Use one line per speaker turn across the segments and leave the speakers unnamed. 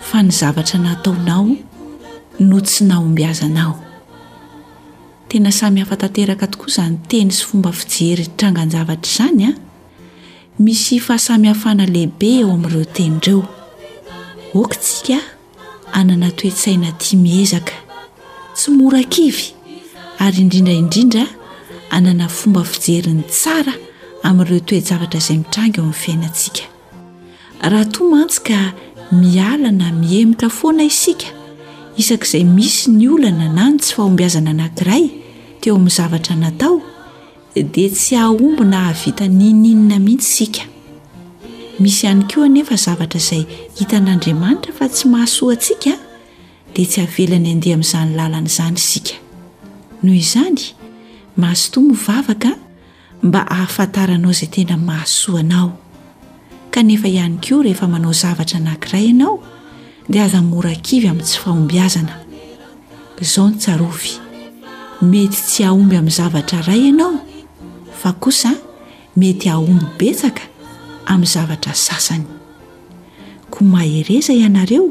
fa ny zavatra nataonao no tsy nahombiazanao. Tena samy hafa tanteraka tokoa izany teny sy fomba fijery trangan-javatra izany an! Misy fahasamihafana lehibe eo amin'ireo teny ireo. Ôka isika hanana toe-tsaina tia miezaka, tsy mora kivy ary indrindra indrindra hanana fomba fijeriny tsara amin'ireo toe-javatra izay mitranga eo amin'ny fiainantsika. Raha toa mantsy ka miala na mihemotra foana isika isak'izay misy ny olana na ny tsy fahombiazana anankiray teo amin'ny zavatra natao dia tsy hahomby na hahavita n'inon'inona mihitsy isika. Misy ihany koa anefa zavatra izay hitan'Andriamanitra fa tsy mahasoa antsika dia tsy avelany andeha amin'izany lalana izany isika. Noho izany, mazotoa mivavaka mba hahafantaranao izay tena mahasoa anao, kanefa ihany koa rehefa manao zavatra anankiray ianao dia aza mora kivy amin'ny tsy fahombiazana, izao no tsarovy, mety tsy hahomby amin'ny zavatra iray ianao fa kosa mety hahomby betsaka amin'ny zavatra sasany, koa mahereza ianareo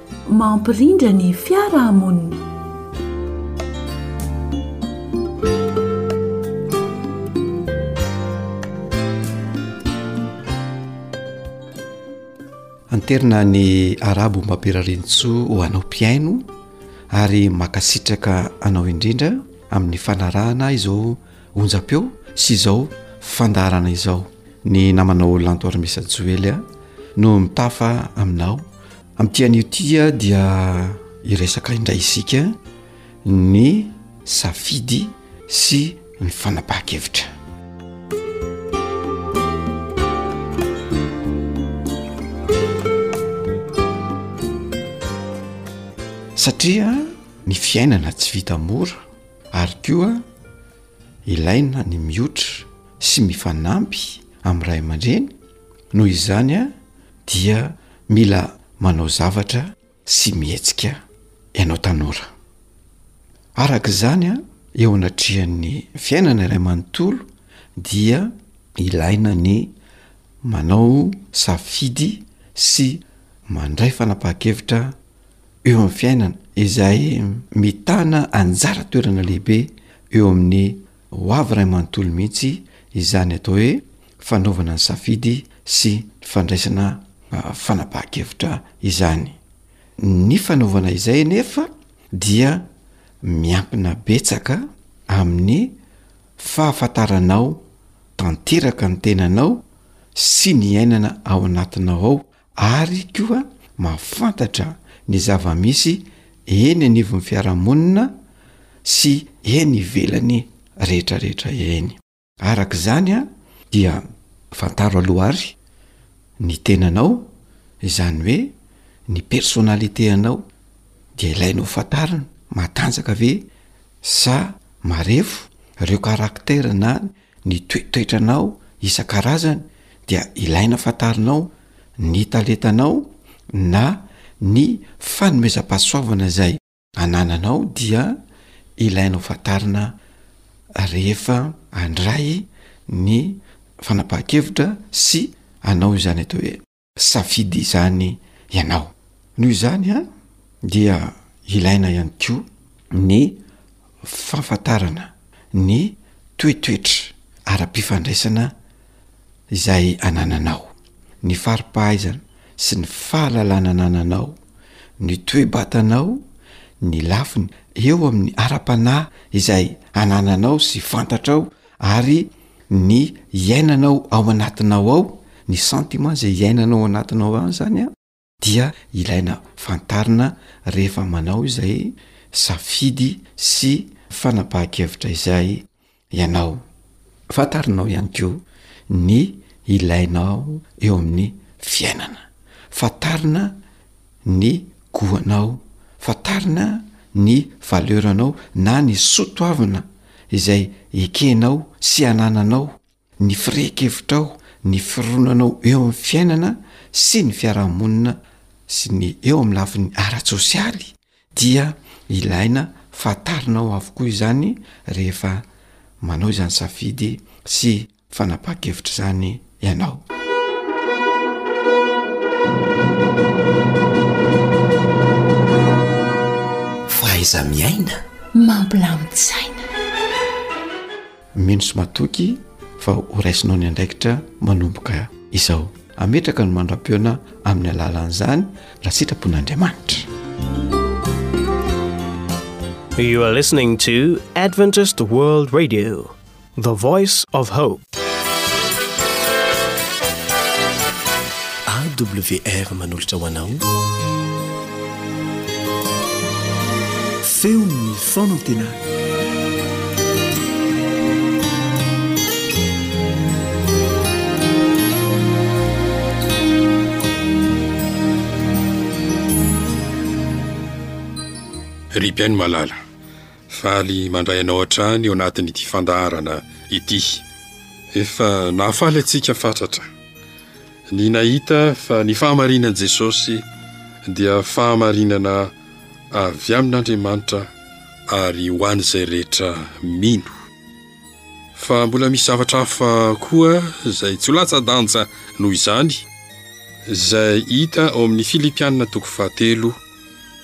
mampirindra ny fiarahamonina.
Anterina ny arabo Maberarinintsoa ho anao mpihaino ary makasitraka anao indrindra amin'ny fanarahana izao onjam-peo sy izao fandaharana izao. Ny namanao Lanto Armesa Joely no mitafa aminao. Amin'ity anio ity dia hiresaka indray isika ny safidy sy ny fanapahan-kevitra. Satria ny fiainana tsy vita mora ary koa ilaina ny mihotra sy mifanampy amin'ny ray aman-dreny, noho izany dia Mila manao zavatra sy mihetsika ianao tanora. Araka izany, eo anatrehan'ny fiainana iray manontolo dia ilaina ny manao safidy sy mandray fanapahan-kevitra eo amin'ny fiainana izay mitana anjara toerana lehibe eo amin'ny Ho avy iray manontolo mihitsy izany atao hoe fanaovana ny safidy sy fandraisana fanapahan-kevitra izany. Ny fanaovana izay anefa dia miankina betsaka amin'ny fahafantaranao tanteraka ny tenanao sy ny iainana ao anatinao ao ary koa mahafantatra ny zava-misy eny anivon'ny fiarahamonina sy eny ivelany rehetra rehetra eny. Araka izany dia fantaro aloha ary ny tenanao, izany hoe ny personnalité anao dia ilaina ho fantarina, matanjaka ve sa marefo ireo caractère na Ny toetoetranao isan-karazany dia ilaina fantarinao ny talentanao na ny fanomezam-pahasoavana izay anananao dia ilainao fantarina rehefa handray ny fanapahan-kevitra sy hanao izany atao hoe. Safidy izany ianao. Noho izany dia ilaina ihany koa ny fahafantarana ny toetoetra ara-pifandraisana izay anananao, ny fari-pahaizana sy ny fahalalana anananao, ny toe-batanao, ny lafiny eo amin'ny ara-panahy izay anananao sy fantatrao Ary ny iainanao ao anatinao ao, ny sentiment izay iainanao ao anatinao ao izany an, dia ilaina fantarina rehefa manao izay safidy sy fanapahan-kevitra izay ianao. Fantarinao ihany koa ny ilainao eo amin'ny fiainana. Fantarina ny goanao, fantarina ny valeuranao na ny soa toavina izay ekenao sy anananao, ny firehekevitrao, ny fironanao eo amin'ny fiainana sy ny fiarahamonina sy ny eo amin'ny lafiny ara-tsosialy dia ilaina fantarinao avokoa izany rehefa manao izany safidy sy fanapa-kevitra izany ianao
faiza miaina
mampilamitsaina
mino sy matoky fa horaisinao ny andraikitra manomboka izao ametraka ny mandra-peona amin'ny alalan'izany raha sitrapon'andriamanitra
you are listening to adventist world radio The Voice of Hope.
AWR manolotra ho anao feon'ny fanantenana.
Ry mpihaino malala, Faly mandray anao hatrany ao anatin'ity fandaharana ity. Efa nahafaly antsika fatratra ny nahita fa ny fahamarinan'i Jesosy dia fahamarinana avy amin'Andriamanitra ary ho an'izay rehetra mino. Fa mbola misy zavatra hafa koa izay tsy ho latsa-danja noho izany, izay hita ao amin'ny Filipiana toko fahatelo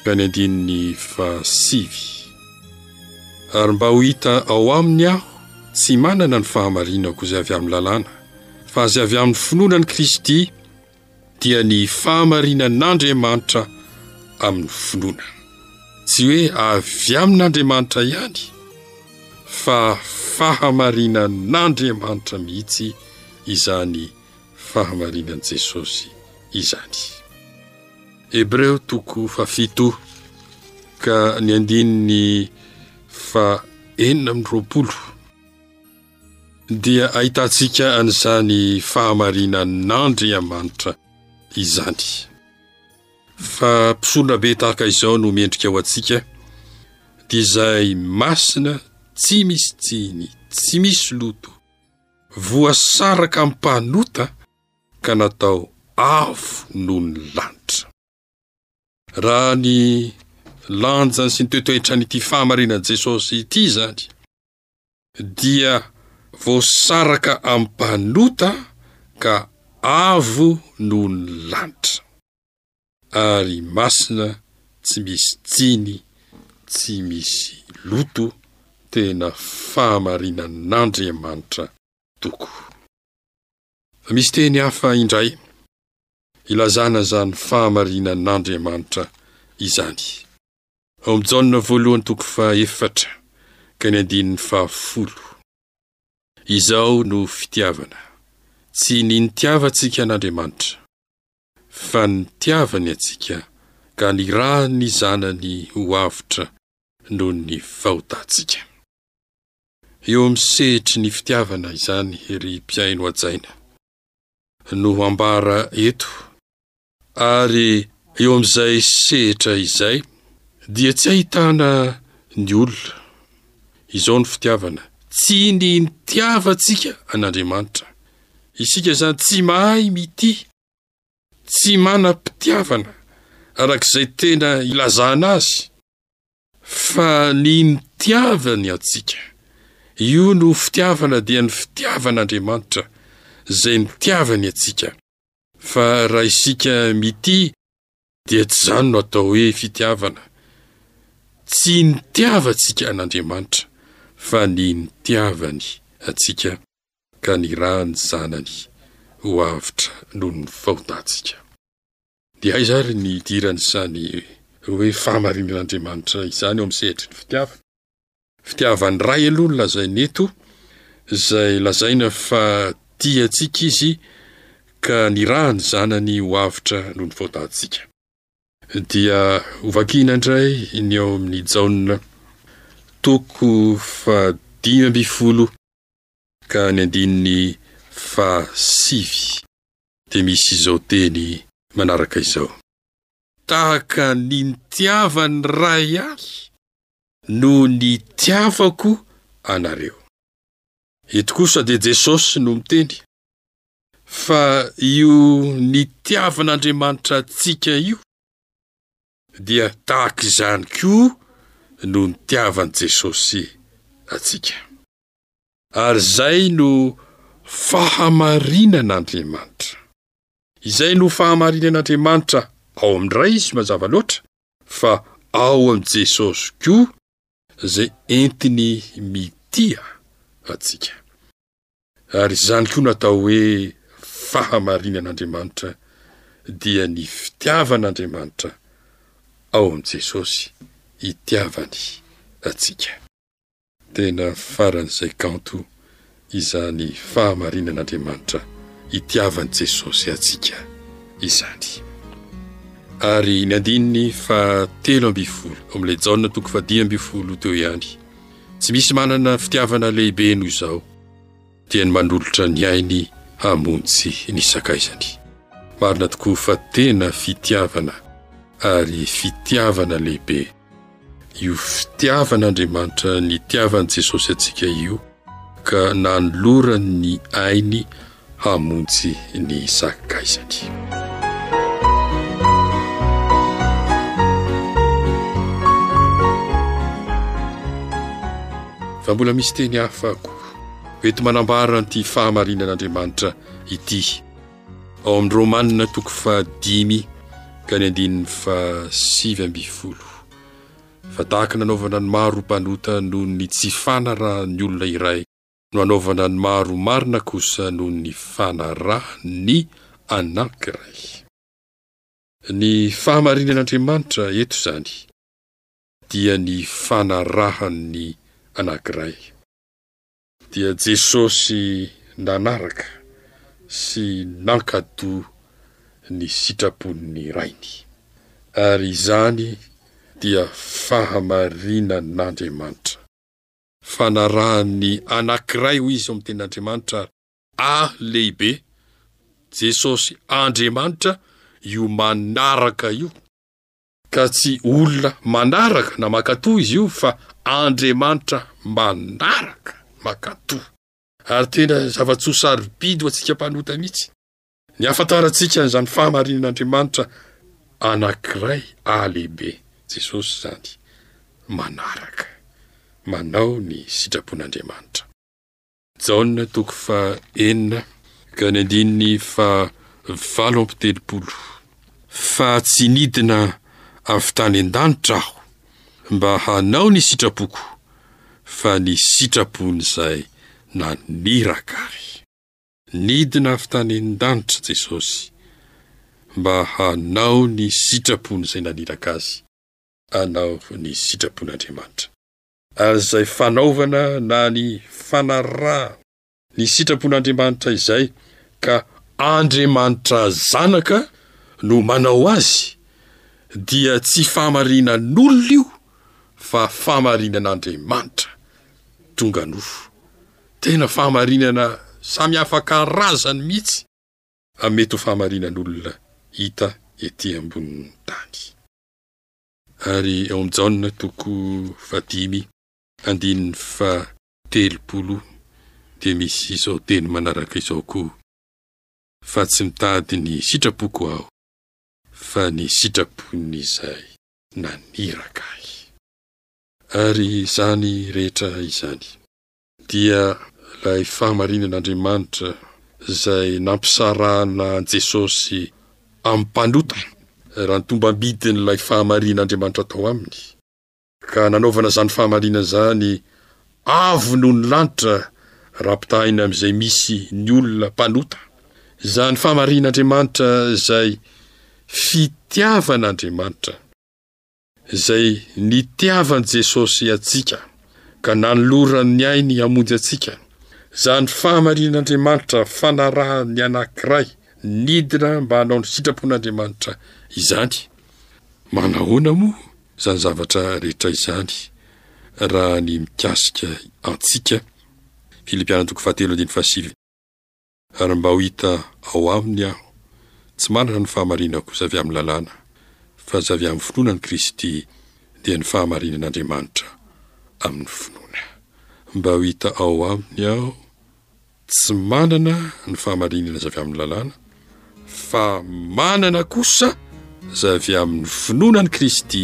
ka ny andininy fahasivy. Ary mba ho hita ao aminy aho tsy manana ny fahamarinako izay avy amin'ny lalàna, fa izay avy amin'ny finoana an'i Kristy, dia ny fahamarinan'Andriamanitra amin'ny finoana. Tsy hoe avy amin'Andriamanitra ihany, fa fahamarinan'Andriamanitra mihitsy izany fahamarinan'i Jesosy izany. Hebreo toko fahafito ka ny andininy faha enina amby roapolo dia ahitantsika an'izany fahamarinan-Andriamanitra izany fa mpisondra be tahaka izao no mendrika ho antsika dia izay masina tsy misy tsiny tsy misy loto voasaraka am-panota ka natao avo noho ny lanitra. Raha ny lanjany sy ny toetoetran'ity fahamarinan'i Jesosy ity izany dia voasaraka amin'ny mpanota ka avo noho ny lanitra, ary masina tsy misy tsiny, tsy misy loto, tena fahamarinan'Andriamanitra tokoa. Misy teny hafa indray ilazana izany fahamarinan'Andriamanitra izany. Ao amin'ny Jaona voalohany toko fahaefatra ka ny andininy fahafolo, Izao no fitiavana, tsy ny nitiavantsika an'Andriamanitra, fa ny nitiavany antsika ka nirahany ny Zanany ho avotra noho ny fahotantsika. Eo amin'ny sehatry ny fitiavana izany, ry mpihaino hajaina, no ambara eto, ary eo amin'izay sehatra izay dia tsy ahitana ny olona. Izao ny fitiavana, tsy ny nitiavantsika an'Andriamanitra. Isika izany tsy mahay mitia, tsy manam-pitiavana araka izay tena ilazana azy. Fa ny nitiavany antsika. Io no fitiavana dia ny fitiavan'Andriamanitra, izay nitiavany antsika. Fa raha isika mitia dia tsy izany no atao hoe fitiavana. Tsy nitiavantsika an'Andriamanitra, fa ny nitiavany antsika ka nirahan'ny Zanany ho avotra noho ny fahotantsika. Dia aiza ary ny idiran'izany hoe fahamarinin'Andriamanitra izany eo amin'ny sehatry ny fitiavana? Fitiavan'ny Ray aloha no lazaina eto, izay lazaina fa tia antsika Izy ka niraha ny Zanany ho avotra noho ny faotantsika. Dia hovakina indray ny ao amin'ny Jaona toko fahadimy ambin'ny folo. Ka ny andininy faha sivy dia misy izao teny manaraka izao. Tahaka ny nitiava ny Ray ahy no nitiavako anareo. Eto kosa dia Jesosy no miteny fa io nitiavan'Andriamanitra antsika io dia tahaka izany koa no nitiavan'i Jesosy antsika. Ary izay no fahamarinan'Andriamanitra. Izay no fahamarinan'Andriamanitra ao amin'ny Ray izy mazava loatra fa ao amin'i Jesosy koa izay entiny mitia antsika. Ary izany koa no atao hoe fahamarinan-Andriamanitra, dia ny fitiavan'Andriamanitra ao amin'i Jesosy itiavany antsika. Tena faran'izay kanto izany fahamarinan-Andriamanitra itiavan'i Jesosy antsika izany. Ary ny andininy fahatelo ambin'ny folo ao amin'ilay Jaona toko fahadimy ambin'ny folo teo ihany, Tsy misy manana fitiavana lehibe noho izao dia ny manolotra ny ainy hamonjy ny sakaizany. Marina tokoa fa tena fitiavana ary fitiavana lehibe io fitiavan'Andriamanitra nitiavan'i Jesosy antsika io ka nanolorany ny ainy hamonjy ny sakaizany. fa mbola misy teny hafa ko eto manambara an'ity fahamarinan'Andriamanitra ity ao amin'ny Romanina toko fahadimy ka ny andininy fa sivy ambifolo fa tahaka nanaovana ny maro mpanota noho ny tsy fanarahan'ny olona iray no anaovana ny maha roa marina kosa noho ny fanarahan'ny anankiray. Ny fahamarinan'Andriamanitra eto izany dia ny fanarahan'ny anankiray. Dia Jesosy nanaraka sy nankatò ny sitrapon'ny Rainy, ary izany dia fahamarinan'Andriamanitra. Fanarahan'ny anankiray hoy izy ao amin'ny tenin'Andriamanitra ary ah lehibe Jesosy Andriamanitra io manaraka io, ka tsy olona manaraka na mankatoa izy io fa Andriamanitra manaraka mankatoa ary tena zava-tsoa sarobidy ho antsika mpanota mihitsy. Ny hahafantarantsika an'izany fahamarinan'Andriamanitra anankiray halehibe, Jesosy, izany, manaraka, manao ny sitrapon'Andriamanitra. Jaona toko faha enina ka ny andininy faha valo amby telopolo, Fa tsy nidina avy tany an-danitra aho mba hanao ny sitrapoko, fa ny sitrapon'izay naniraka ahy. Nidina avy tany an-danitra Jesosy mba hanao ny sitrapon'izay naniraka Azy hanao ny sitrapon'Andriamanitra. Ary izay fanaovana na ny fanarahana ny sitrapon'Andriamanitra izay ka Andriamanitra Zanaka no manao azy dia tsy fahamarinan'olona io fa fahamarinan'Andriamanitra tonga nofo Tena fahamarinana samy hafa karazany mihitsy amin'ny mety ho fahamarinan'olona hita ety ambonin'ny tany. Ary ao amin'i Jaona toko fahadimy andininy fahatelopolo dia misy izao teny manaraka izao koa, Fa tsy mitady ny sitrapoko aho, fa ny sitrapon'izay naniraka ahy. Ary izany rehetra izany. dia ilay fahamarinan'Andriamanitra izay nampisarahana an'i Jesosy amin'ny mpanota, raha ny tombambidin'ilay fahamarin'Andriamanitra tao aminy, ka nanaovana izany fahamarinana izany avo noho ny lanitra raha ampitahaina amin'izay misy ny olona mpanota. Izany fahamarin'Andriamanitra izay fitiavan'Andriamanitra. izay nitiavan'i Jesosy antsika ka nanolorany ny ainy hamonjy antsika, izany fahamarian'Andriamanitra fanarahan'ny anankiray nidina mba hanao ny sitrapon'Andriamanitra izany. Manahoana moa izany zavatra rehetra izany raha ny mikasika antsika? Ary mba ho hita ao aminy aho, tsy manana ny fahamarinako izay avy amin'ny lalàna, fa izay avy amin'ny finoana an'i Kristy, dia ny fahamarinan'Andriamanitra amin'ny finoana. Mba ho hita ao aminy aho, tsy manana ny fahamarinana izay avy amin'ny lalàna, fa manana kosa izay avy amin'ny finoana an'i Kristy,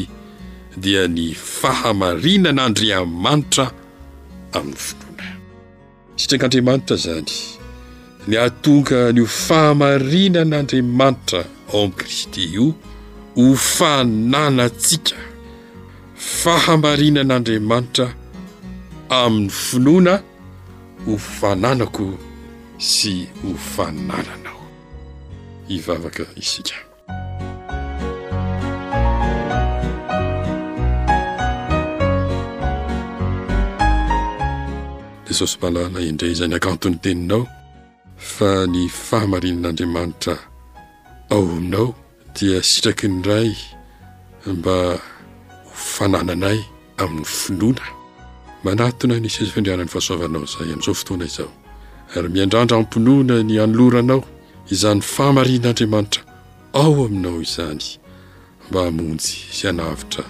dia ny fahamarinan'Andriamanitra amin'ny finoana. Sitrak'Andriamanitra izany ny hahatonga an'io fahamarinan'Andriamanitra ao amin'i Kristy io ho fananantsika, fahamarinan'Andriamanitra amin'ny finoana ho fananako sy ho fanananao. Hivavaka isika. Jesosy malala indray izay niakanton'ny teninao fa ny fahamarinan'Andriamanitra ao aminao dia sitraky ny Ray mba ho fanananay amin'ny finoana manatona ny seza fiandrianan'ny fahasoavanao izay amin'izao fotoana izao, ary miandrandra am-pinoana ny hanoloranao izany fahamarinan'Andriamanitra ao aminao izany mba hamonjy sy hanavotra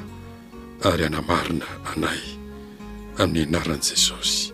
ary hanamarina anay amin'ny anaran'i Jesosy.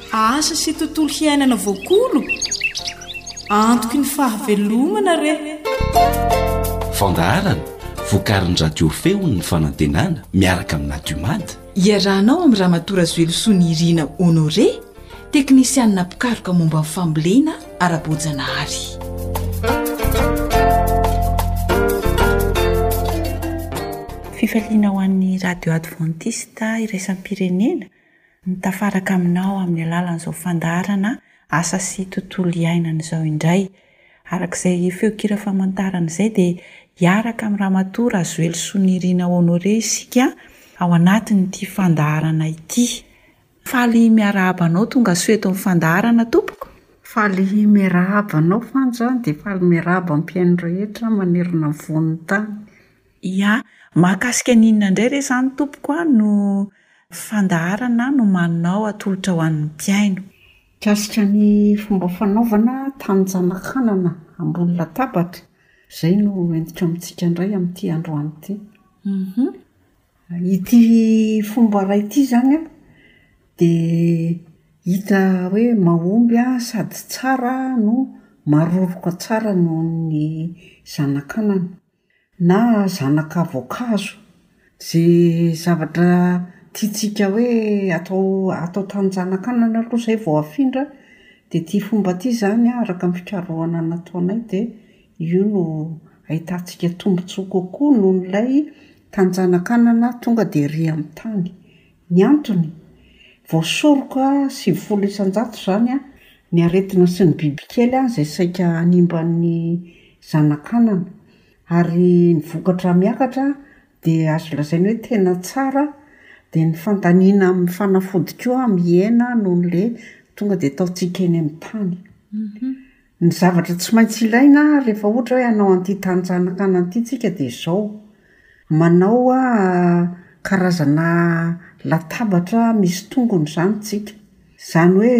Asa sy tontolo hiainana voakolo? Antoky ny fahavelomana re!
Fandaharana vokarin'ny Radio Feon'ny Fanantenana miaraka
amin'ny Natiomad. Iarahanao amin'i Ramatoa Razoelosoa Nirina Honoré, teknisianina mpikaroka momba ny fambolena ara-boajanahary. Fifaliana ho an'ny Radio Adventiste Iraisam-pirenena! ny tafaraka aminao amin'ny alalan'izao fandaharana asa sy tontolo iainana izao indray. Araka izay feon-kira famantarana izay dia hiaraka amin'i Ramatoa Razoelisoa Nirina Honoré isika ao anatin'ity fandaharana ity. Faly miarahaba anao tongasoa eto amin'ny fandaharana tompoko.
Faly miarahaba anao Fanja dia faly miarahaba ny mpihaino rehetra manerana ny vohon'ny tany.
Ia. Mahakasika ny inona indray re izany tompoko a no fandaharana nomaninao atolotra ho an'ny mpihaino?
Mikasika ny fomba fanaovana tanjan-ankanana ambony latabatra, izay no hoentiko amintsika indray amin'ity androany ity. Ity fomba iray ity izany an, dia hita hoe mahomby sady tsara no maroroka tsara noho ny zanak'anana. Na zanaka voankazo. Izay zavatra tiantsika hoe atao atao tanin-janakanana aloha izay vao afindra, dia ity fomba ity izany araka ny fikarohana nataonay dia io no ahitantsika tombontsoa kokoa noho ilay tanin-janakanana tonga dia ery amin'ny tany. Ny antony? Voasoroka sivifolo isan-jato izany ny aretina sy ny bibikely izay saika hanimba ny zanak'anana. Ary ny vokatra miakatra dia azo lazaina hoe tena tsara dia ny fandaniana amin'ny fanafody koa mihena noho ilay tonga dia ataontsika eny amin'ny tany. Ny zavatra tsy maintsy ilaina rehefa ohatra hoe hanao an'ity tany tsanakanana ity tsika dia izao, manao karazana latabatra misy tongony izany tsika. Izany hoe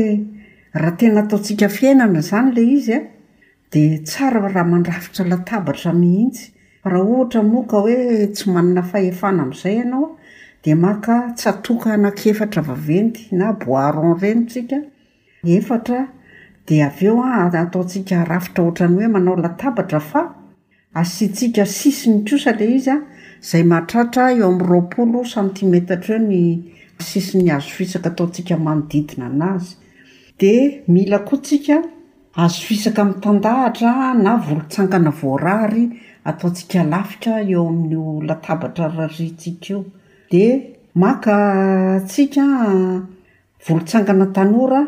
raha tena ataontsika fiainana izany ilay izy an, dia tsara raha mandrafitra latabatra mihitsy. Fa raha ohatra moa ka hoe tsy manana fahefana amin'izay ianao an, dia maka tsatoka anankiefatra vaventy na bois rond ireny tsika, efatra dia avy eo an ataontsika rafitra ohatran'ny hoe manao latabatra fa asiantsika sisiny kosa ilay izy an, izay mahatratra eo amin'ny roapolo santimetatra eo ny sisin'ny hazo fisaka ataontsika manodidina anazy, dia mila koa tsika hazo fisaka mitandahatra na volon-tsankana voarary ataontsika lafika eo amin'io latabatra rariantsika io, dia maka tsika Volotsangana tanora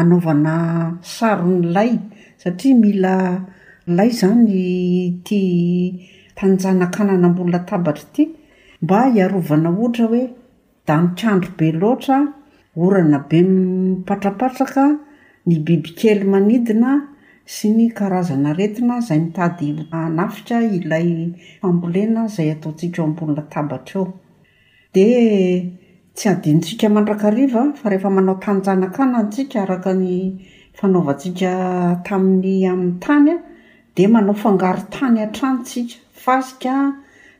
anaovana saron'ny lay satria mila lay izany ity tanjanak'anana ambony latabatra ity mba hiarovana ohatra hoe danik'andro be loatra, orana be mipatrapatraka, ny bibikely manidina sy ny karazana aretina izay mitady hanafika ilay fambolena izay ataontsika eo ambony latabatra eo. Dia tsy adinontsika mandrakariva fa rehefa manao tanin-janakana isika araka ny fanaovantsika tamin'ny amin'ny tany dia manao fangaron-tany hatrany isika, fasika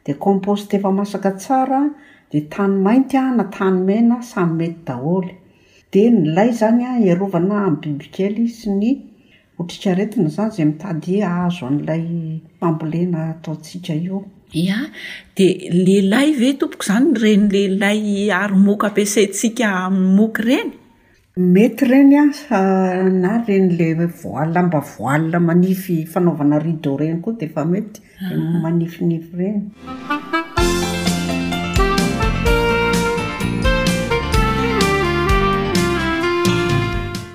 dia compost efa masaka tsara dia tany mainty na tany mena samy mety daholo. Dia ny lay izany hiarovana amin'ny bibikely sy ny Otrikaretina izany izay mitady hahazo an'ilay fambolena ataontsika io.
Ia? Dia lehilahy ve tompoko izany ireny lehilahy aro moka ampiasaintsika amin'ny moka
ireny? Mety ireny na ireny ilay voile mba voile manify fanaovana rideau ireny koa dia efa mety. manifinify ireny.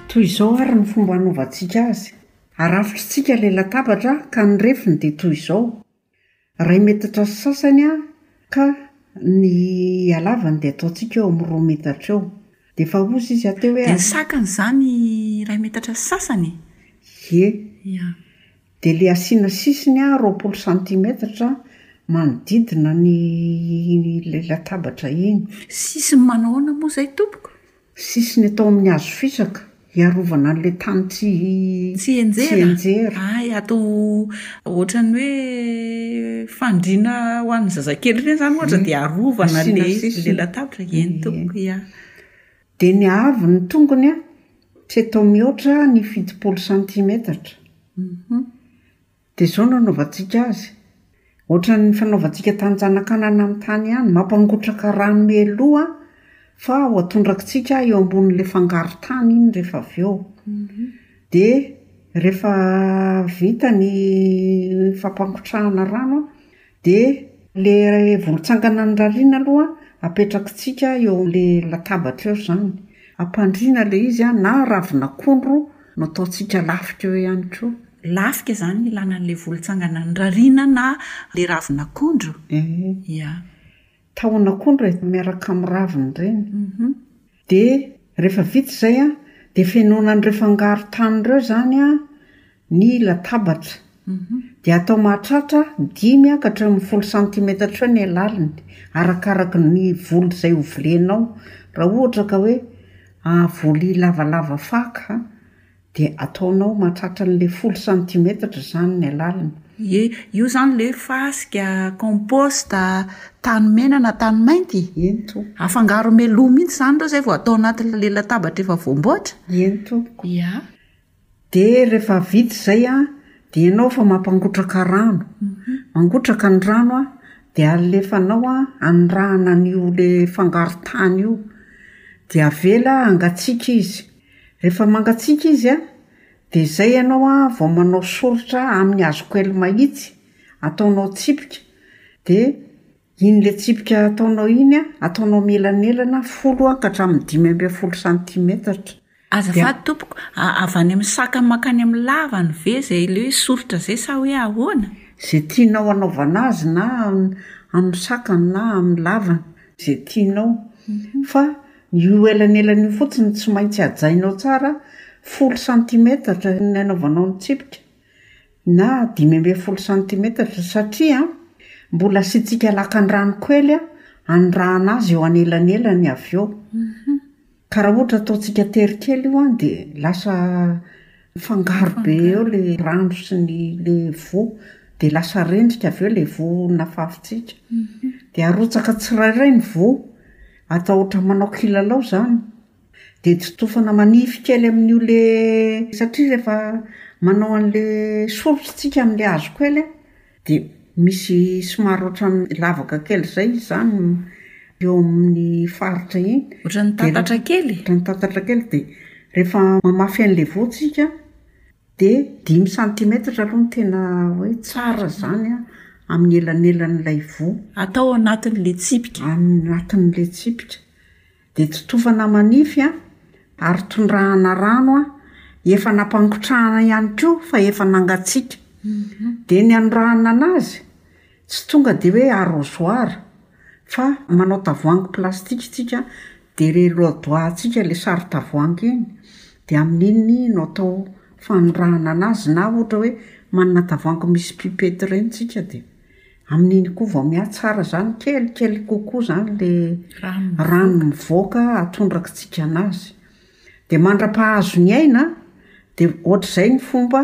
Toy izao àry ny fomba hanaovantsika azy, Arafitr'isika ilay latabatra ka ny refiny dia toy izao, iray metatra sy sasany ka ny halavany dia ataontsika eo amin'ny roa metatra eo. Dia efa hozy izy hateo hoe.
Dia ny sakany izany iray metatra sy sasany
e? Ie.
Ia.
Dia le asiana sisiny a roapolo santimetatra manodidina ny ilay latabatra iny.
Sisiny manao ahoana moa izay tompoko?
Sisiny atao amin'ny hazo fisaka, hiarovana an'ilay tany tsy
Tsy henjera? henjera. Hay atao ohatran'ny hoe fandriana ho an'ny zazakely ireny izany ohatra dia arovana Asiana ilay izy, sisiny. ilay latabatra. Eny Eny. tompoko, ia.
Dia ny haavon' ny tongony tsy atao mihoatra ny fitopolo santimetatra. Dia izao no anaovantsika azy, ohatran' ny fanaovantsika tany Janakanana amin'ny tany ihany, mampangotraka rano mialoha fa ho atondrakitsika eo ambonin' ilay fangaron-tany iny rehefa avy eo. Dia rehefa vita ny fampangotrahana rano, Dia ilay vao mitsangana ny rariana aloha apetrakitsika eo amin'ilay latabatra eo izany. Ampandriana ilay izy na ravin'akondro no ataontsika lafika eo ihany koa.
Lafika izany no ilana an'ilay vao mitsangana ny rariana na ilay ravin'akondro? Ee. Ia.
Tahona koa ny iray taona miaraka amin'ny raviny ireny. Dia rehefa vita izay an, dia fenoina an'ireo fangaro tany ireo izany an, ny latabatra. Dia atao mahatratra dimy an ka hatreo amin'ny folo santimetatra eo ny halaliny, arakaraky ny voly izay ho vilenao. Raha ohatra ka hoe voly lavalava faka, Dia ataonao mahatratra an'ilay folo santimetatra izany ny alaliny.
Ie, io izany ilay fasika, compost, tany mena na tany mainty?
Eny toa.
Afangaro meloa mihitsy izany ireo izay vao atao anatin'ilay latabatra efa voamboatra?
Eny tompoko.
Ia.
Dia rehefa vita izay an, dia ianao efa mampangotraka rano. Mangotraka ny rano an, dia alefanao an, anirahana an'io ilay fangaro tany io. Dia avela hangatsiaka izy. Rehefa mangatsiaka izy an, dia izay ianao an vao manao soritra amin'ny hazo koely mahitsy, ataonao tsipika, dia iny ilay tsipika ataonao iny an, ataonao mihelanelana folo an ka hatramin'ny dimy ambin'ny folo santimetatra.
Azafady tompoko, avy any amin'ny sakany mankany amin'ny lavany ve izay ilay hoe soritra izay sa hoe ahoana?
Izay tianao hanaovana azy na amin'ny sakany na amin'ny lavany, izay tianao, fa Io elanelany io fotsiny no tsy maintsy hajainao tsara, folo santimetatra ny anaovanao ny tsipika na dimy ambin'ny folo santimetatra satria mbola asiantsika lakan-drano kely hanirahana azy eo anelanelany avy eo. Ka raha ohatra ataontsika tery kely io dia lasa mifangaro be eo ilay rano sy ny ilay voa dia lasa rendrika avy eo ilay voa nafafintsika. Dia arotsaka tsirairay ny voa. Atahotra manao kilalao zany de tsy tofana manify kely amin'io le satria rehefa manao an'le source tsika amle hazo kely a de misy somary ohatrany lavaka kely zay izany eo amin'ny faritra iny
Ohatrany tatatra kely?
Ohatrany tatatra kely de rehefa mamafy an'le voa tsika De dimy centimetres aloha no tena hoe tsara zany a, amin'ny elanelan'ilay voa.
Atao ao anatin'ilay tsipika.
Ao anatin'ilay tsipika. De totofana manify a, ary tondrahana rano a, efa nampangotrahana ihany koa fa efa nangatsiaka. De ny anondrahana anazy Tsy tonga dia hoe arrosoir fa manao tavoahangy plastika isika dia re loadoahantsika ilay saron-tavoahangy iny dia amin'iny no atao fanondrahana anazy na ohatra hoe manana tavoahangy misy pipette ireny isika dia amin'iny koa vao mihatsara izany kelikely kokoa izany ilay rano mivoaka atondrakitsika anazy. De mandra-pahazo ny aina de ohatr'izay ny fomba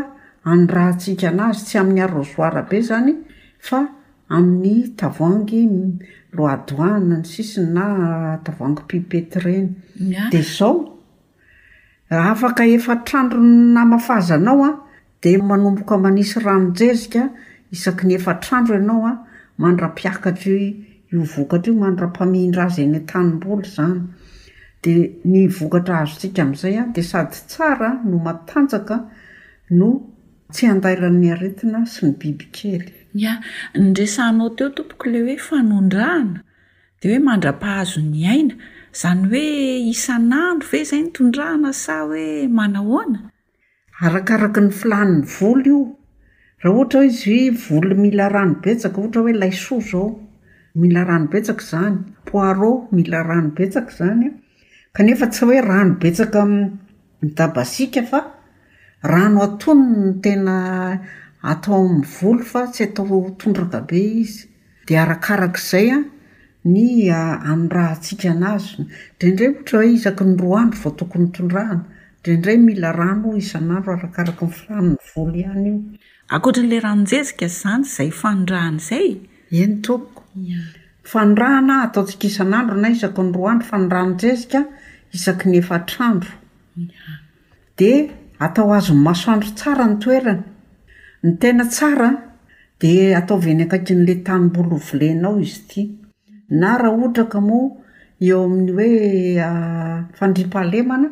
anirahantsika anazy, tsy amin'ny arrosoir be zany fa amin'ny tavoahangy loi douane ny sisiny na tavoahangy pipette ireny. De zao, afaka efatr'andro ny namafazanao an! Dia manomboka manisy ranon-jezika isaky ny efatr'andro ianao mandra-piakatra io vokatra io, mandra-pamindra azy eny an-tanimboly izany. Dia ny vokatra azontsika amin'izay dia sady tsara no matanjaka no tsy andairan'ny aretina sy ny bibikely.
Ia, ny resahanao teo tompoko ilay hoe fanondrahana dia hoe mandra-pahazo ny aina, izany hoe isan'andro ve izay no tondrahana sa hoe manahoana?
Arakaraky ny filàn'ny volo io, raha ohatra hoe izy volo mila rano betsaka ohatra hoe laisoa izao, mila rano betsaka izany, poireaux mila rano betsaka izany an, kanefa tsy hoe rano betsaka midabasika fa rano atonony no tena atao amin'ny volo fa tsy atao tondraka be izy. Dia arakarak'izay ny anondrahantsika anazy. Indraindray ohatra hoe isaky ny roa andro vao tokony tondrahana. Indraindray mila rano isan'andro arakaraky ny filan'ny voly ihany io.
Ankoatran'ilay ranon-jezika izany izay fanondrahana izay?
Eny tompoko. Ny fanondrahana ataontsika isan'andro na isaky ny roa andro fa ny ranon-jezika isaky ny efatr'andro. dia atao azon'ny masoandro tsara ny toerany. Ny tena tsara dia ataovy eny akaikin'ilay tanimboly ho volenao izy ity. Na raha ohatra ka moa eo amin'ny hoe fandriampahalemana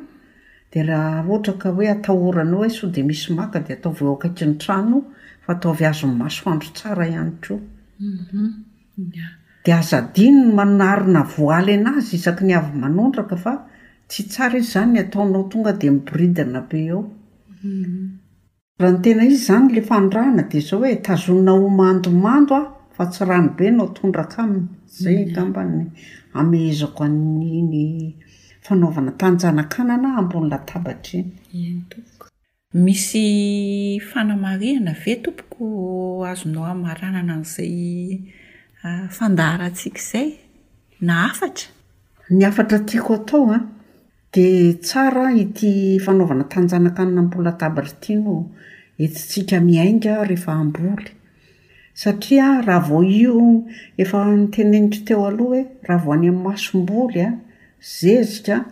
dia raha ohatra ka hoe atahoranao hoe sao dia misy maka dia ataovy eo akaikin'ny trano fa ataovy azon'ny masoandro tsara ihany koa. Dia aza adino ny manarina voaly anazy isaky ny avy manondraka fa tsy tsara izy izany ny ataonao tonga dia miboridana be eo. Raha ny tena izy izany ilay fanondrahana dia izao hoe tazonina ho mandomando a fa tsy rano be no atondraka aminy. Izay angamba ny hamehezako an'iny fanaovana tanjanakanana ambony latabatra iny. Eny tompoko.
Misy fanamarihana ve tompoko azonao hamaranana an'izay fandaharantsika izay? Na hafatra?
Ny hafatra tiako atao an, dia tsara ity fanaovana tanjanakanina am-po latabatra ity no entintsika miainga rehefa hamboly. Satria raha vao io efa noteneniko teo aloha hoe raha vao any am-masomboly an, zezika an,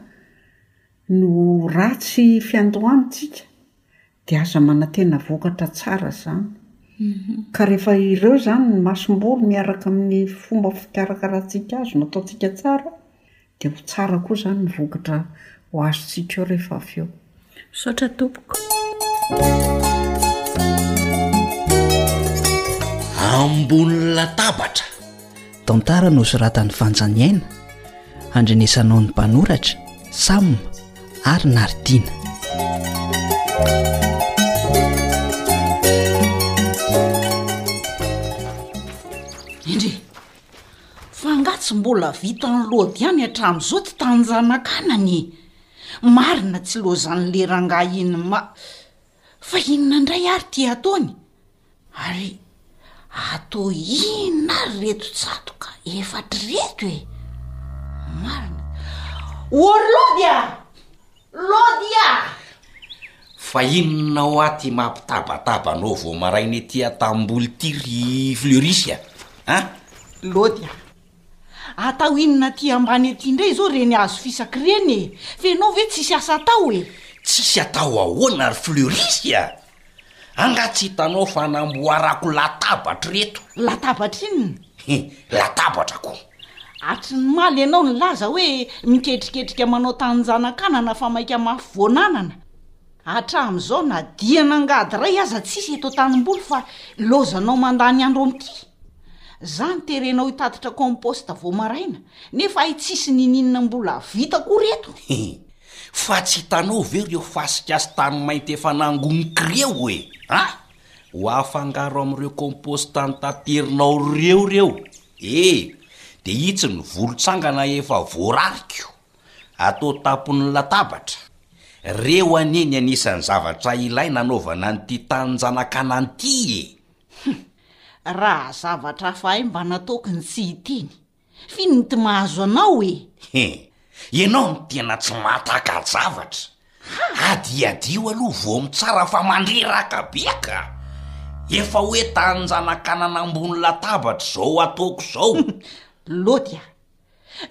no ratsy fiandohantsika dia aza manantena vokatra tsara izany ka rehefa ireo izany ny masom-boly miaraka amin'ny fomba fikarakarantsika azy no ataontsika tsara dia ho tsara koa izany ny vokatra ho azontsika eo rehefa avy eo.
Misaotra tompoko.
Ambony latabatra
Tantara nosoratan'i Vanja Niaina, handrenesanao ny mpanoratra, Sam ary
Naritina. tsy mbola vita ny lody ihany hatramin'izao tsy tanjanakana ny marina tsy lozan'le rangahy iny ma fa inona indray ary ty ataony Ary atao inona ary reto tsatoka efatra reto e? Marina. O ry Lody a! Lody a!
Fa inona hoa ty mampitabataba anao vao maraina ety an-tanimboly ty ry Fleurisy a? An?
Lody a! Atao inona aty ambany ety indray izao ireny hazo fisaky ireny e? Fa ianao ve tsisy asa atao e?
Tsisy atao ahoana ry Fleurisy a? Angaha tsy hitanao fa namboarako latabatra ireto?
Latabatra inona?
He, latabatra ko!
Hatry ny maly ianao nilaza hoe miketriketrika manao taninjanakanana fa maika mafy voananana. Hatramin'izao na dia nangady iray aza tsisy eto an-tanimboly fa ilaozanao mandany andro amin'ity. Za niterenao hitatitra compost vao maraina nefa hay tsisy n'ininona mbola vita akory eto.
He, Fa tsy hitanao ve ireo fasika sy tany mainty efa nangonika ireo e? A! Ho afangaro amin'ireo compost notaterinao ireo ireo e! Dia hitsy ny volontsangana efa voarariko, atao tampon'ny latabatra. Ireo anie ny anisan'ny zavatra ilaina hanaovana an'ity tanin-janakanana ity e! Hum!
Raha zavatra hafa hay mba nataoko ny tsy hiteny. F'ino ny ty mahazo anao e?
He, ianao no tena tsy mahataka-javatra. Adihadiho aloha vao mitsara fa mandreraka be ka! Efa hoe tanin-janakanana ambony latabatra izao ataoko izao.
Lôty a!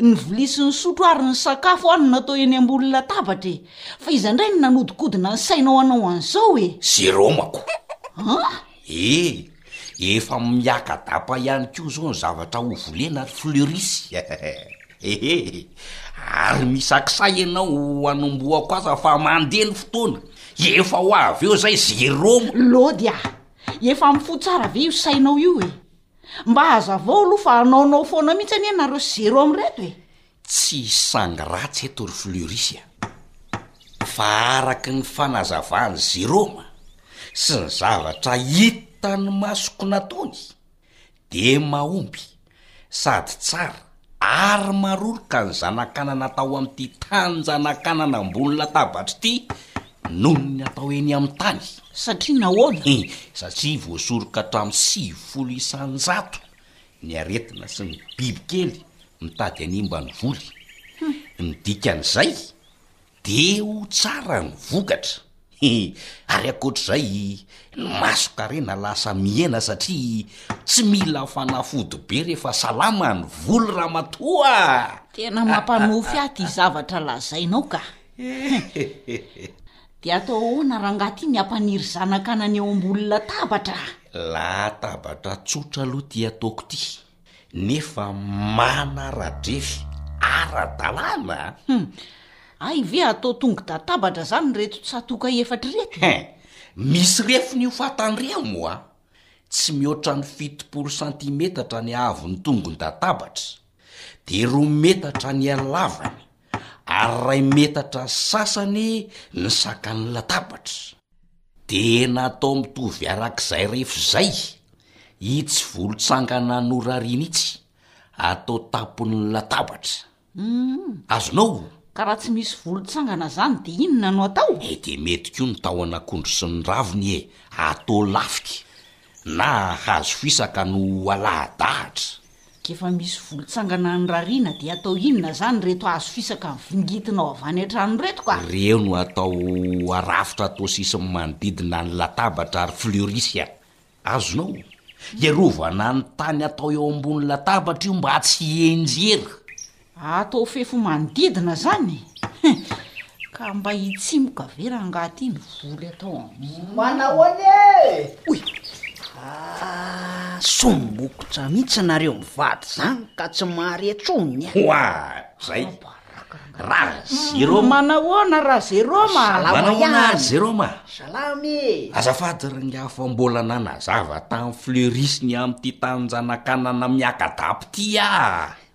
Ny vilia sy ny sotro ary ny sakafo aho no natao eny ambony latabatra e! Fa iza indray no nanodikodina ny sainao hanao an'izao e?
Jérôme-ko.
An?
Eh! Efa miakadapa ihany koa izao ny zavatra ho volena ry Fleuris ehe! Ary misakisa ianao ho hanombohako asa fa mandeha ny fotoana, efa ho avy eo izay zéro mo-.
Lody ah! Efa mifoha tsara ve io sainao io e? Mba hazavao aloha fa hanaonao foana mihitsy anie nareo zéro amin'ireto e!
Tsy hisy sangy ratsy eto ry Fleuris a! Fa araka ny fanazavan'i Jérôme sy ny zavatra hitan'ny masoko nataony dia mahomby sady tsara ary maroroka ny zanakanana tao amin'ity tan-janakanana ambony latabatra ity noho ny atao eny amin'ny tany.
Satria nahoana?
Satria voasoroka hatramin'ny sivifolo isan-jato Ny aretina sy ny bibikely mitady hanimba ny voly. Ny dikan'izay, dia ho tsara ny vokatra. Ary ankoatr'izay, ny masonkarena lasa mihena satria tsy mila fanafody be rehefa salama ny voly ramatoa a!
Tena mampanofy ahy ity zavatra lazainao ka! Dia atao ahoana rangaha ty ny hampaniry zanaka anany eo ambony latabatra a!
Latabatra tsotra aloha ty ataoko ty, nefa manara-drefy ara-dalàna
a! Hum, hay ve atao tongo-databatra zany ireto tsatoka efatra ireto?
He, misy refiny io fa tandremo a! Tsy mihoatra ny fitopolo santimetatra ny haavon'ny tongon-databatra. dia roa metatra ny halavany ary iray metatra sy sasany ny sakan'ny latabatra. Dia natao mitovy araka izay rehefa izay itsy volontsangana norariana itsy atao tampon'ny latabatra. Uhm. Azonao?
Ka raha tsy misy volontsangana izany dia inona no atao?
Eh, dia mety koa ny tahon'akondro sy ny raviny e, atao lafika. Na hazo fisaka no ho alaha-dahatra.
K'efa misy voly tsangana any rariana dia atao inona izany ireto hazo fisaka vingitinao avy any an-trano ireto ka?
Ireo no atao arafotra atao sisiny manodidina ny latabatra ary fleurisya. Azonao? Hiarovana ny tany atao eo ambony latabatra io mba tsy hienjera.
Ato ho fefy manodidina zany eh! Ka mba hitsimoka ve rangaha ty ny voly atao
amin'iny? Manao ahoana eh! Oy! Ah! Soa mokotra mihitsy nareo mivady zany ka tsy mahare intsony eh!
Hoa! Zay! Ra Jeroma! Manao ahoana
ra
Jeroma? Manao ahoana ra Jeroma? Salama
e! Azafady
rangaha
fa mbola nanazava
tany Fleuris ny amin'ity taninjanak'anana miaka-dabo ty ah!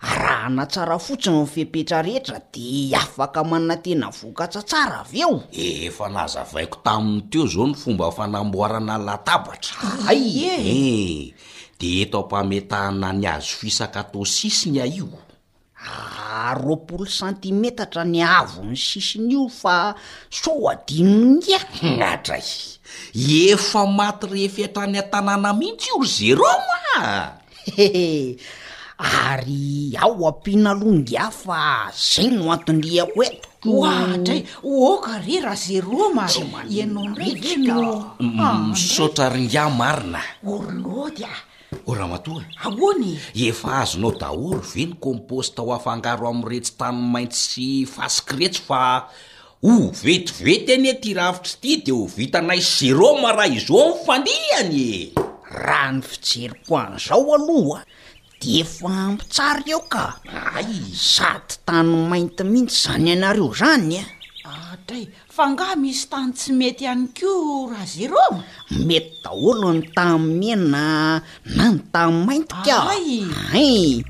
Arahana tsara fotsiny ny fepetra rehetra dia afaka manantena vokatra tsara avy eo.
Efa nazavaiko taminy teo izao ny fomba fanamboarana latabatra.
Hay e!
Ee, dia eto am-pametahana ny hazo fisaka atao sisiny aho io.
Aah, roapolo santimetatra ny haavon'ny sisiny io fa sao adinony
ngia? Ngadray! Efa maty refy hatrany an-tanàna mihitsy io ry Jérôme a!
Hehe! ary ao ampiana aloha ngiahy fa zay no anton-diako eto.
Ohatra e, oka re ra zéro mari, ianao ndray ve no.
Misaotra ry ngiahy marina.
Orinaoty a!
O ramatoa,
Ahoana e?
efa azonao daholo ve ny compost ho afangaro amin'iretsy tany maitso sy fasika iretsy fa Ho vetivety anie ty rafitra ty de ho vitanay zero maraizo ny fandihany e!
Raha ny fijeriko an'izao aloha de efa ampy tsara eo ka!
Ay!
Sady tany mainty mihitsy zany anareo zany a!
Adray! Fa angaha misy tany tsy mety ihany koa ra Jérôme?
Mety daholo ny tany mena na ny tany mainty
ka
ay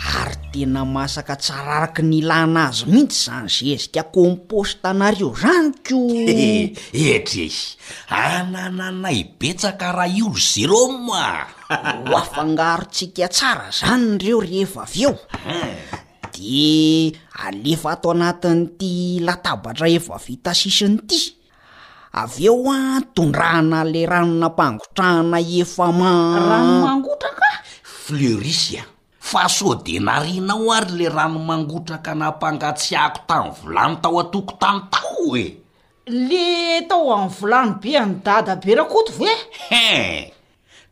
ary tena masaka tsara araka ny ilana azy mihitsy izany zezika komposta anareo izany ko
eeetrey anananay betsaka raha io ry jerôme a
ho afangarontsika tsara izany ireo rehefa avy eo dia alefa ato anatin'ity latabatra efa vita sisiny ity Avy eo tondrahana le rano nampangotrahana efa ma.
Rano mangotraka?
Fleurisia, fa sao de narianao ary le rano mangotraka nampangatsiahako tamin'ny vilany tao an-tokotany tao e!
Le tao amin'ny vilany be an'i Dada be Rakoto ve?
Hein!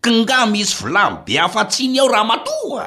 K'ngaha misy vilany be hafa tsiny ao ramatoa?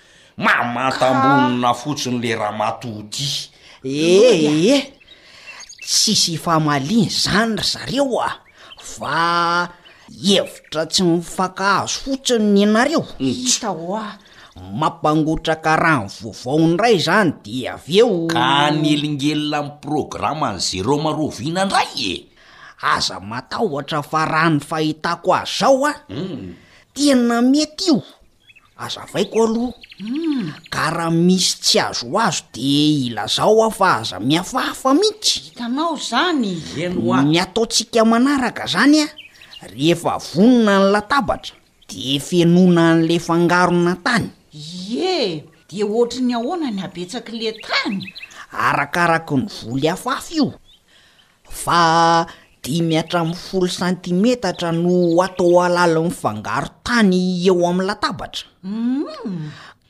Mamantam-bolona fotsiny le ramatoa ty
ee eh! Tsisy ifamaliany zany ry zareo a! Fa hevitra tsy mifankahazo fotsiny ny nareo.
Hita hoa!
Mampangotraka rano vaovao indray zany de avy eo.
Ka hanelingelina amin'ny programme an'i Jérôme Roviana indray e!
Aza matahotra fa raha ny fahitako azy zao a! Tena mety io azavaiko aloha ka raha misy tsy azo ho azo de ilazao aho fa aza mihafahafa mihitsy
hitanao zany
ny ataontsika manaraka zany a rehefa vonona ny latabatra de fenoina an'le fangarona tany
ie de ohatry ny ahoana ny habetsaky le tany
arakaraky ny voly afafy io Fa dimy hatramin'ny folo santimetatra no atao alalo ny fangaro tany eo amin'ny latabatra.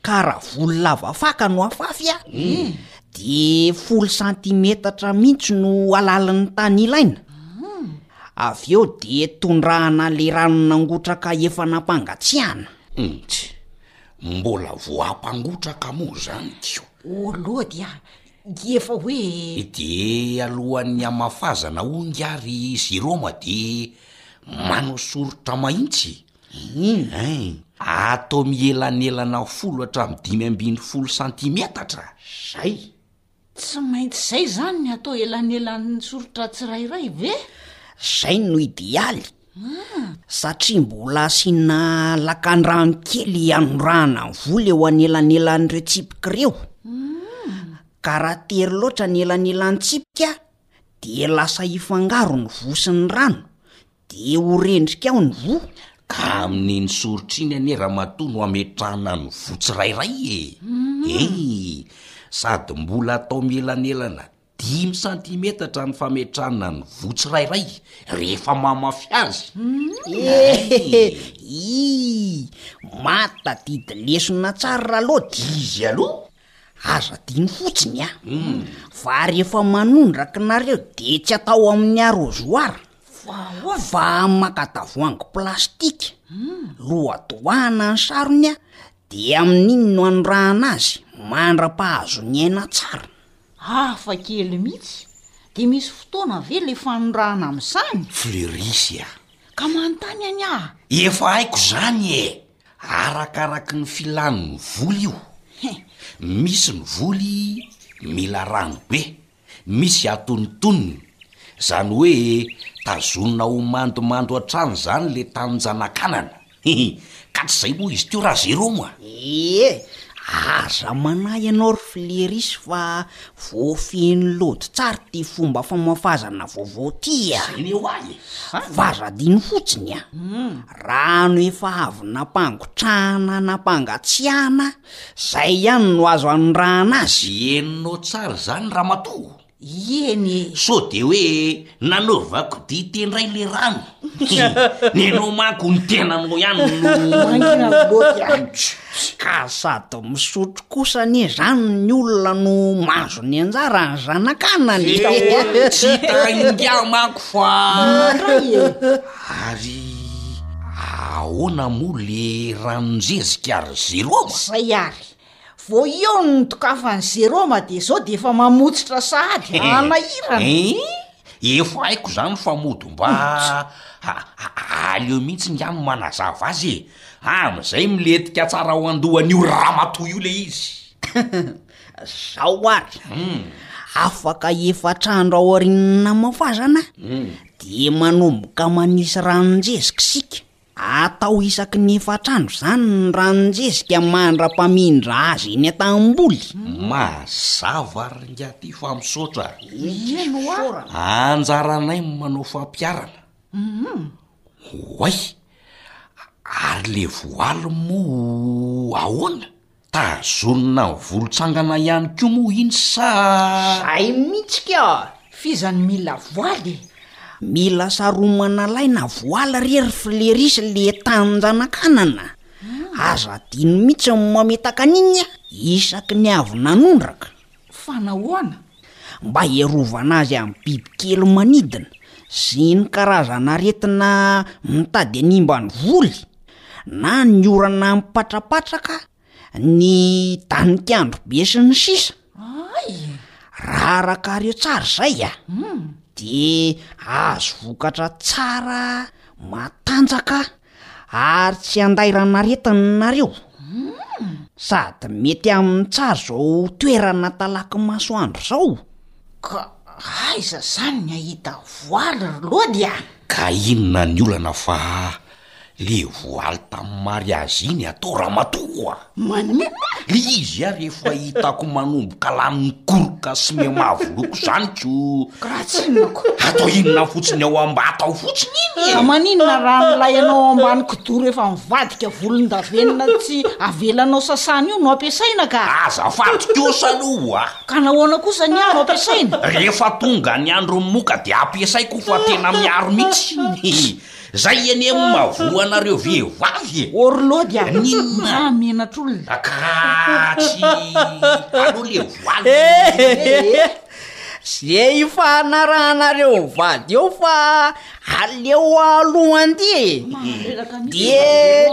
Ka raha volo lava faka no afafy a, de folo santimetatra mihitsy no alalin'ny tany ilaina. Avy eo de tondrahana le rano nangotraka efa nampangatsiahana.
Tch! Mbola vao hampangotraka moa zany ty
o! Ô lody a! Dia efa hoe.
Dia alohan'ny hamafazana onga ary Jirôma dia manao soritra mahitsy. Ein. Atao mielanelana folo hatramin'ny dimy ambin'ny folo santimetatra.
Izay.
Tsy maintsy izay izany ny atao elanelan'ny soritra tsirairay ve?
Izay no idealy. Ah! Satria mbola asiana lakan-drano kely hanorahana ny vola eo anelanelan'ireo tsipika ireo. Ah! Ka raha tery loatra ny elanelan'ny tsipika dia lasa hifangaro ny voa sy ny rano dia ho rendrika ao ny voa.
Ka amin'iny soritra iny anie ramatoa no ametrahana ny voa tsirairay e! Hum! Hey! Sady mbola atao mielanelana Dimy santimetatra ny fametrahana ny voa tsirairay rehefa mamafy azy.
Ehe, ii, matadidy lesona tsara ralody.
Izy aloha?
Aza adino fotsiny a. Fa rehefa manondraka nareo dia tsy atao amin'ny arrosoir fa maka tavoahangy plastika, lohadoahana ny sarony dia amin'iny no anondrahana azy mandra-pahazo ny aina tsara.
Hafa kely mihitsy! Dia misy fotoana ve le fanondrahana amin'izany?
Fleuris a!
Ka manontany any aho!
Efa haiko izany e! Arakaraky ny filàny ny voly io. Misy ny voly mila rano be, misy atonontonony. Izany hoe tazonina ho mandomando hatrany izany le taninjanak'anana. Hehe, ka tsy zay moa izy teo raha zero moa.
Ee, aza manahy ianao ry Fleris fa voafehin'ny lody tsara ity fomba famafazana vaovao ity a!
Zay ny ho ahy
e! Fa aza adino fotsiny a! Rano efa avy nampangotrahana nampangatsiahana, zay ihany no azo anondrahana azy.
Henonao tsara izany ramatoa. Ieny
e!
Sao de hoe nanaovako dite ndray le rano? Ianao manko ny tenanao ihany no mangina loatra anjo.
Ka sady misotro kosa anie zany ny olona no manjo ny anjarany zanakanany.
Tsy hita ingahy manko fa. Mandray e! Ary ahoana moa le ranon-jezika ry Jerôma?
Zay ary, Vao eo no nitokafan'i Jérôme dia izao dia efa mamotsitra sahady hanahirana.
Eh, efa haiko izany fa mody mba a- a- aleo mihitsy ingahy no manazava azy e. Amin'izay milentika tsara ao an-dohan'io ramatoa io ilay izy.
Zao ary, afaka efatra andro aorian'ny namafazana dia manomboka manisy ranon-jezika isika. Atao isaky ny efatr'andro izany ny ranon-jezika mandra-pamindra azy eny an-tanimboly.
Mazava ry ingahy fa misaotra. Ie no a! Anjaranay ny manao fampiharana. Oay! Ary le voaly moa ahoana? Tazonina ny volontsangana ihany koa moa iny sa?
Zay mihitsy ka! F'iza no mila voaly e?
Mila saromana lahy na voaly re ry Flerisy le tanjanakanana. Aza adino mihitsy ny mametaka an'iny a! Isaky ny avy nanondraka.
Fa nahoana?
Mba hiarovana azy amin'ny bibikely manidina sy ny karazan'aretina mitady hanimba ny voly, na ny orana mipatrapatraka, ny danik'andro be sy ny sisa Ay! Raha araka ireo tsara izay a! Dia azo vokatra tsara, matanjaka Ary tsy handairan'aretina nareo sady mety amin'ny tsary zao toerana talaky masoandro zao.
Ka aiza zany ny ahita voaly ry lody a!
Ka inona ny olana fa le voaly tamin'ny mariazy iny atao ramatoa?
Maninona?
Le izy ary efa hitako manomboka lany mikoroka sy mihamavo loko zany ko!
Ka raha tsy inona ko?
Atao inona fotsiny ao ambata ao fotsiny iny e!
Ka maninona raha an'ilay anao ao ambany kidoro efa mivadika volondavenona tsy avelanao sasana io no ampiasaina ka!
Azafady kosa aloha a!
Ka nahoana kosa anie no ampiasaina?
Rehefa tonga ny andron'ny moka dia ampiasaiko fa tena miaro mihitsy! Zay anie no mahavoa anareo vehivavy e!
Or lody a!
N'inona?
Za menatr'olona.
A ka tsy aleo le voile
indray e! Ze ifanarahanareo mivady eo fa aleo aloha andeha
e! Dia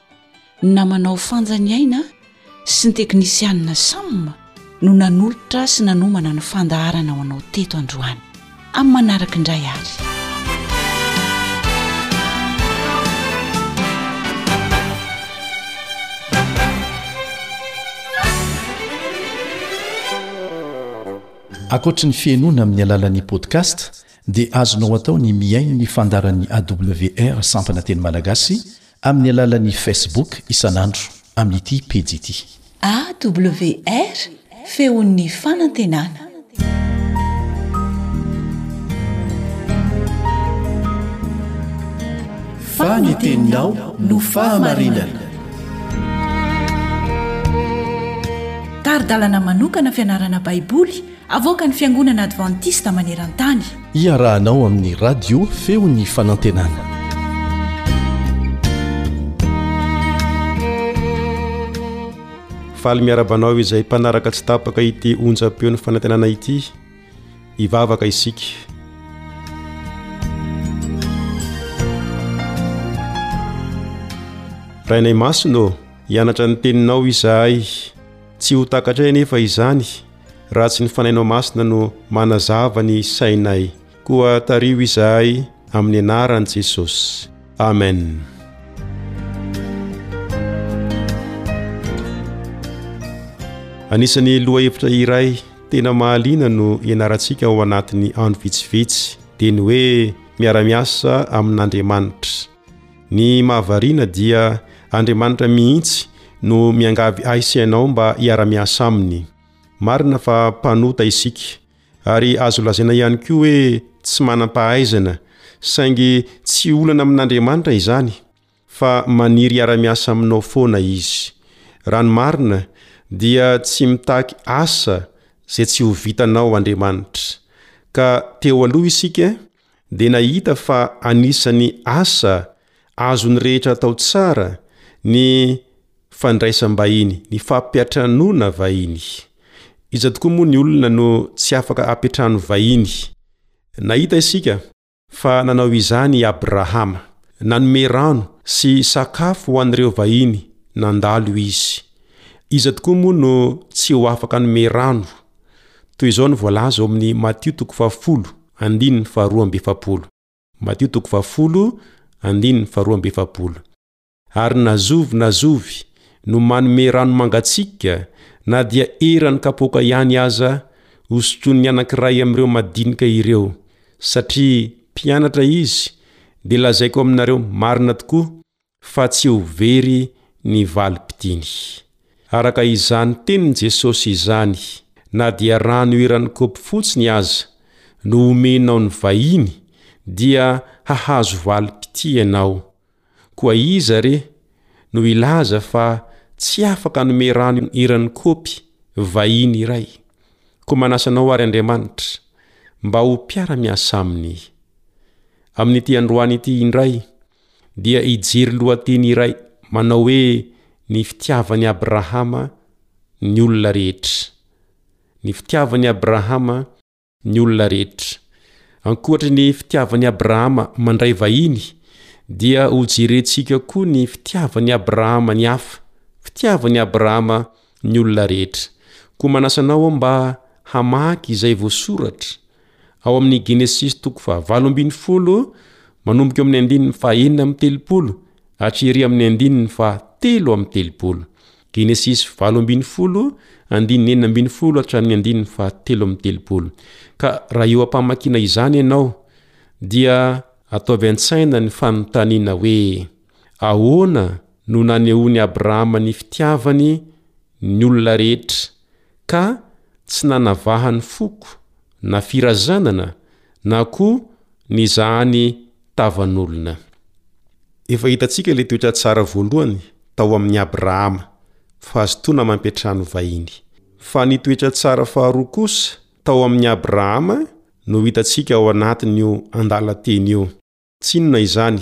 Ny
namanao Fanja ny Aina sy ny teknisianina Sam no nanolotra sy nanomana ny fandaharana ho anao teto androany. Amin'ny manaraka indray ary.
Ankoatry ny fihenoana amin'ny alalan'ny podcast dia azonao atao ny mihaino ny fandaharan'ny AWR Sampana Teny Malagasy Amin'ny alalan'ny Facebook isan'andro amin'ity pejy ity.
AWR, Feon'ny Fanantenana.
Fa ny teninao no fahamarinana.
Tari-dalana manokana fianarana Baiboly. Avoakan'ny Fiangonana Advantista maneran-tany.
Iarahanao amin'ny Radio Feon'ny Fanantenana.
Faly miaraba anao izay mpanaraka tsy tapaka ity onjam-peon'ny fanantenana ity. Ivavaka isika. Rainay Masina ô, hianatra ny teninao izahay. Tsy ho takatray anefa izany. Raha tsy ny Fanahinao Masina no manazava ny sainay, koa tariho izahay amin'ny anaran'i Jesosy. Amen. Anisan'ny lohahevitra iray tena mahaliana no ianarantsika ao anatin'ny andro vitsivitsy dia ny hoe miara-miasa amin'Andriamanitra. Ny mahavariana dia Andriamanitra mihitsy no miangavy ahy sy ianao mba hiara-miasa Aminy. Marina fa mpanota isika, ary azo lazaina ihany koa hoe tsy manam-pahaizana, saingy tsy olana amin'Andriamanitra izany, fa maniry hiara-miasa aminao foana Izy. Raha ny marina, dia tsy mitaky asa izay tsy ho vitanao Andriamanitra. Ka teo aloha isika dia nahita fa anisan'ny asa azon'ny rehetra atao tsara ny fandraisam-bahiny, ny fampiantranoana vahiny. Iza tokoa moa ny olona no tsy afaka hampiantrano vahiny? Nahita isika fa nanao izany i Abrahama. Nanome rano sy sakafo ho an'ireo vahiny nandalo izy. Iza tokoa moa no tsy ho afaka hanome rano? Toy izao no voalaza ao amin'ny Matio toko fahafolo, Andininy faharoa amby efapolo. Matio toko fahafolo, andininy faharoa amby efapolo. Ary na zovy na zovy no manome rano mangatsiaka, na dia eran'ny kapoaka ihany aza, hosotroin'ny anankiray amin'ireo madinika ireo, satria mpianatra izy, dia lazaiko aminareo marina tokoa, fa tsy ho very ny valim-pidiny. Araka izany tenin'i Jesosy izany, na dia rano eran'ny kaopy fotsiny aza no omenao ny vahiny, dia hahazo valim-pitia ianao. Koa iza re no hilaza fa tsy afaka hanome rano eran'ny kaopy vahiny iray? Koa manasa anao àry Andriamanitra mba ho mpiara-miasa aminy. Amin'ity androany ity indray, dia hijery lohateny iray manao hoe Ny Fitiavan'i Abrahama ny Olona Rehetra. Ny Fitiavan'i Abrahama ny Olona Rehetra. Ankoatry ny fitiavan'i Abrahama mandray vahiny, dia hojerentsika koa ny fitiavan'i Abrahama ny hafa, fitiavan'i Abrahama ny olona rehetra. Koa manasa anao aho mba hamaky izay voasoratra ao amin'ny Genesisy toko fahavalo ambin'ny folo manomboka eo amin'ny andininy fahenina amby telopolo hatry ery amin'ny andininy fahatelo amby telopolo. Genesisy valo ambin'ny folo, andininy enina ambin'ny folo hatramin'ny andininy fahatelo amby telopolo. Ka raha eo am-pamakiana izany ianao dia ataovy an-tsaina ny fanontaniana hoe. Ahoana no nanehoan'i Abrahama ny fitiavany ny olona rehetra, ka tsy nanavahany foko, na firazanana, na koa nizahany tavan'olona? Efa hitantsika ilay toetra tsara voalohany tao amin'i Abrahama, fahazotoana mampiantrano ny vahiny. Fa ny toetra tsara faharoa kosa tao amin'i Abrahama no hitantsika ao anatin'io andalan-teny io. Tsy inona izany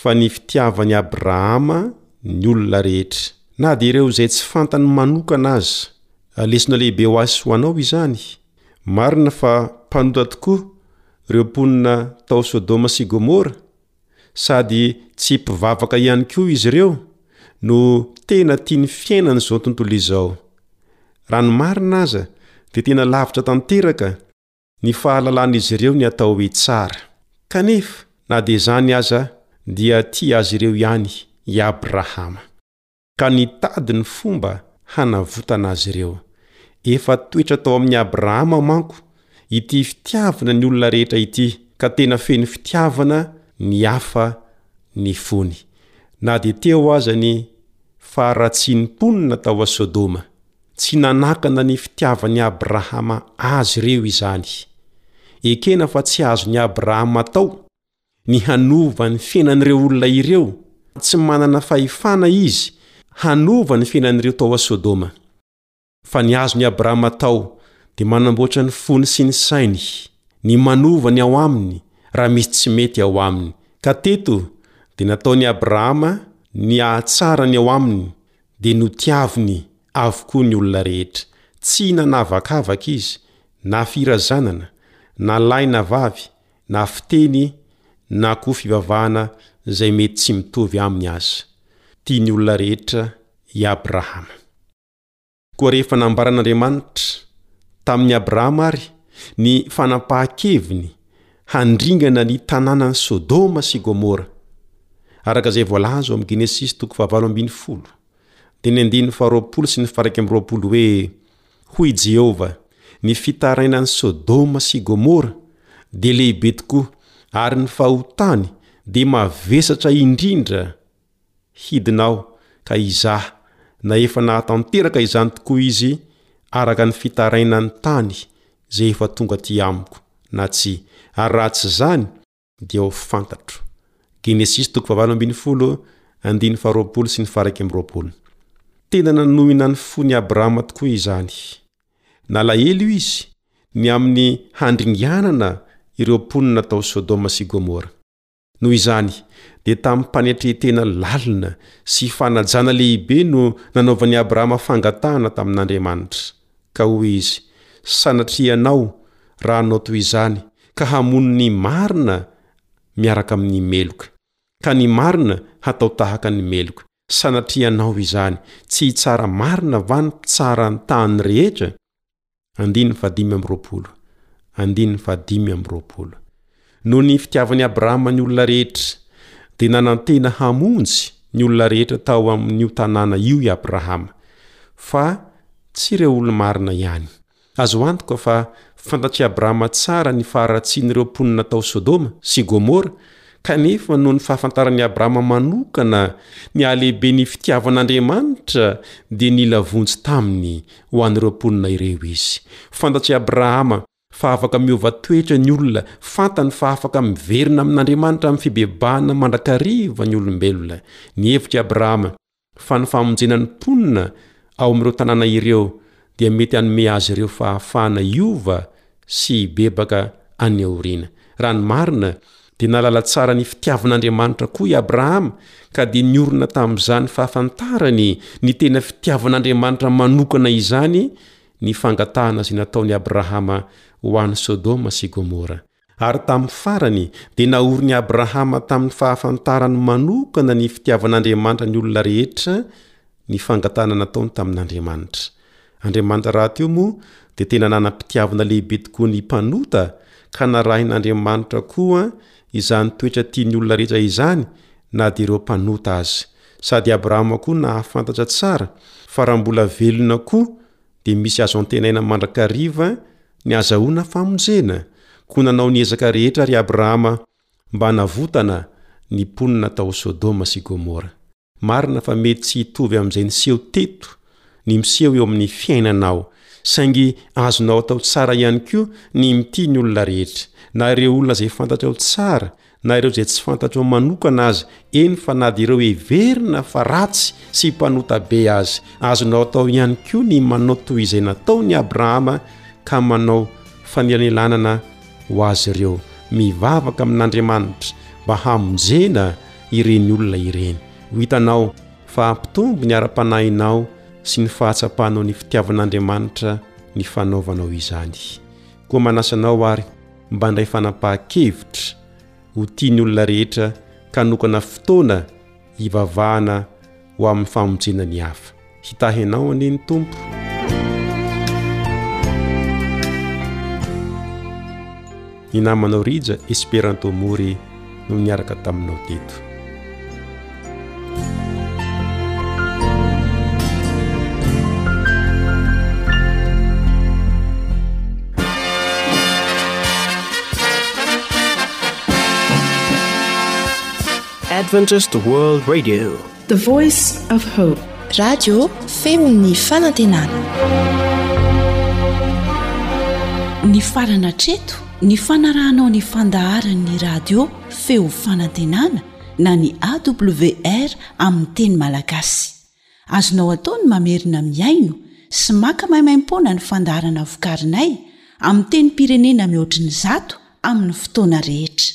fa ny fitiavan'i Abrahama ny olona rehetra, na dia ireo izay tsy fantany manokana aza. Lesona lehibe ho ahy sy ho anao izany. Marina fa mpanota tokoa ireo mponina tao Sodoma sy Gomora, sady tsy mpivavaka ihany koa izy ireo no tena tia ny fiainan'izao tontolo izao. Raha ny marina aza, dia tena lavitra tanteraka ny fahalalan'izy ireo ny atao hoe tsara. Kanefa, na dia izany aza, dia tia azy ireo ihany i Abrahama, ka nitady ny fomba hanavotana azy ireo. Efa toetra tao amin'i Abrahama manko ity fitiavana ny olona rehetra ity, ka tena feno fitiavana ny hafa ny fony, na dia teo aza ny faharatsian'ny mponina tao Sodoma. Tsy nanakana ny fitiavan'i Abrahama azy ireo izany. Ekena fa tsy azon'i Abrahama atao ny hanova ny fiainan'ireo olona ireo tsy manana fahefana izy hanova ny fiainan'ireo tao Sodoma. Fa ny azon'i Abrahama atao dia manamboatra ny fony sy ny sainy, ny manova ny ao aminy raha misy tsy mety ao aminy. Ka teto dia nataon'i Abrahama ny hahatsara ny ao aminy dia notiaviny avokoa ny olona rehetra, tsy nanavakavaka izy, na firazanana, na lahy na vavy, na fiteny, na koa fivavahana izay mety tsy mitovy aminy aza. Tia ny olona rehetra i Abrahama. Koa rehefa nambaran'Andriamanitra tamin'i Abrahama àry ny fanapahan-keviny handringana ny tanànan'i Sodoma sy Gomora. Araka izay voalaza ao amin'ny Genesisy toko fahavalo ambin'ny folo, teny andininy faharoapolo sy ny faraika amby roapolo hoe, Hoy i Jehovah, Ny fitarainan'i Sodoma sy Gomora dia lehibe tokoa, ary ny fahotany dia mavesatra indrindra, Hidina aho, ka hizaha na efa nahatanteraka izany tokoa izy araka ny fitarainan'ny tany izay efa tonga aty amiko, na tsia. Ary raha tsy izany, dia ho fantatro. Genesisy toko fahavalo ambin'ny folo, andininy faharoapolo sy ny faharaika amby roapolo. Tena nanohina ny fon'i Abrahama tokoa izany. Nalahelo izy ny amin'ny handringanana ireo mponina tao Sodoma sy Gomora. Noho izany, dia tamim-panetren-tena lalina sy fanajana lehibe no nanaovan'i Abrahama fangatahana tamin'Andriamanitra. Ka hoy izy, Sanatria ianao, raha hanao toy izany, ka hamono ny marina miaraka amin'ny meloka, ka ny marina hatao tahaka ny meloka, sanatria ianao izany, tsy hitsara marina va ny mpitsara ny tany rehetra? Andininy fahadimy amby roapolo Andininy fahadimy amby roapolo Noho ny fitiavan' i Abrahama ny olona rehetra, dia nanantena hamonjy ny olona rehetra tao amin' io tanàna io i Abrahama, fa tsy ireo olo-marina ihany. Azo antoka fa fantatr' i Abrahama tsara ny faharatsian' ireo mponina tao Sodoma sy Gomora Kanefa, noho ny fahafantaran'i Abrahama manokana ny halehiben'ny fitiavan'Andriamanitra, dia nila vonjy taminy ho an'ireo mponina ireo izy. Fantatr'i Abrahama fa afaka miova toetra ny olona, fantany fa afaka miverina amin'Andriamanitra amin'ny fibebahana mandrakariva ny olombelona. Nihevitra i Abrahama fa ny famonjena ny mponina ao amin'ireo tanàna ireo dia mety hanome azy ireo fahafahana hiova sy hibebaka any aoriana. Raha ny marina, dia nahalala tsara ny fitiavan'Andriamanitra koa i Abrahama, ka dia niorina tamin'izany fahafantarany ny tena fitiavan'Andriamanitra manokana izany ny fangatahana izay nataon'i Abrahama ho an'i Sodoma sy Gomora. Ary tamin'ny farany, dia naorin'i Abrahama tamin'ny fahafantarany manokana ny fitiavan'Andriamanitra ny olona rehetra ny fangatahana nataony tamin'Andriamanitra. Andriamanitra rahateo moa dia tena nanam-pitiavana lehibe tokoa ny mpanota ka narahin'Andriamanitra koa izany toetra tian'ny olona rehetra izany na dia ireo mpanota aza. Sady Abrahama koa nahafantatra tsara fa raha mbola velona koa dia misy azo antenaina mandrakariva ny hazahoana famonjena, koa nanao ny ezaka rehetra ary Abrahama mba hanavotana ny mponina tao Sodoma sy Gomora. Marina fa mety tsy hitovy amin'izay niseho teto ny miseho eo amin'ny fiainanao, saingy azonao atao tsara ihany koa ny mitia ny olona rehetra, na ireo olona izay fantatrao tsara na ireo izay tsy fantatrao manokana aza, eny fa na dia ireo heverina fa ratsy sy mpanota be azy. Azonao atao ihany koa ny manao toy izay nataon'i Abrahama ka manao fanelanelanana ho azy ireo. Mivavaka amin'Andriamanitra mba hamonjena ireny olona ireny. Ho hitanao fa hampitombo ny ara-panahinao sy ny fahatsapanao ny fitiavan'Andriamanitra ny fanaovanao izany. Koa manasa anao ary mba handray fanapahan-kevitra ho tian'ny olona rehetra ka hanokana fotoana hivavahana ho amin'ny famonjena ny hafa. Hitahy anao anie ny Tompo. Ny namanao Rija Esperanto Mori no niaraka taminao teto
adventist world radio
The Voice of Hope.
Radio feon'ny fanantenana.
Nifarana hatreto ny fanarahanao ny fandaharan'ny radio feo fanantenana na ny AWR amin'ny teny malagasy. Azonao atao ny mamerina mihaino sy maka maimaimpoana ny fandaharana vokarinay amin'ny tenim-pirenena mihoatry ny zato amin'ny fotoana rehetra.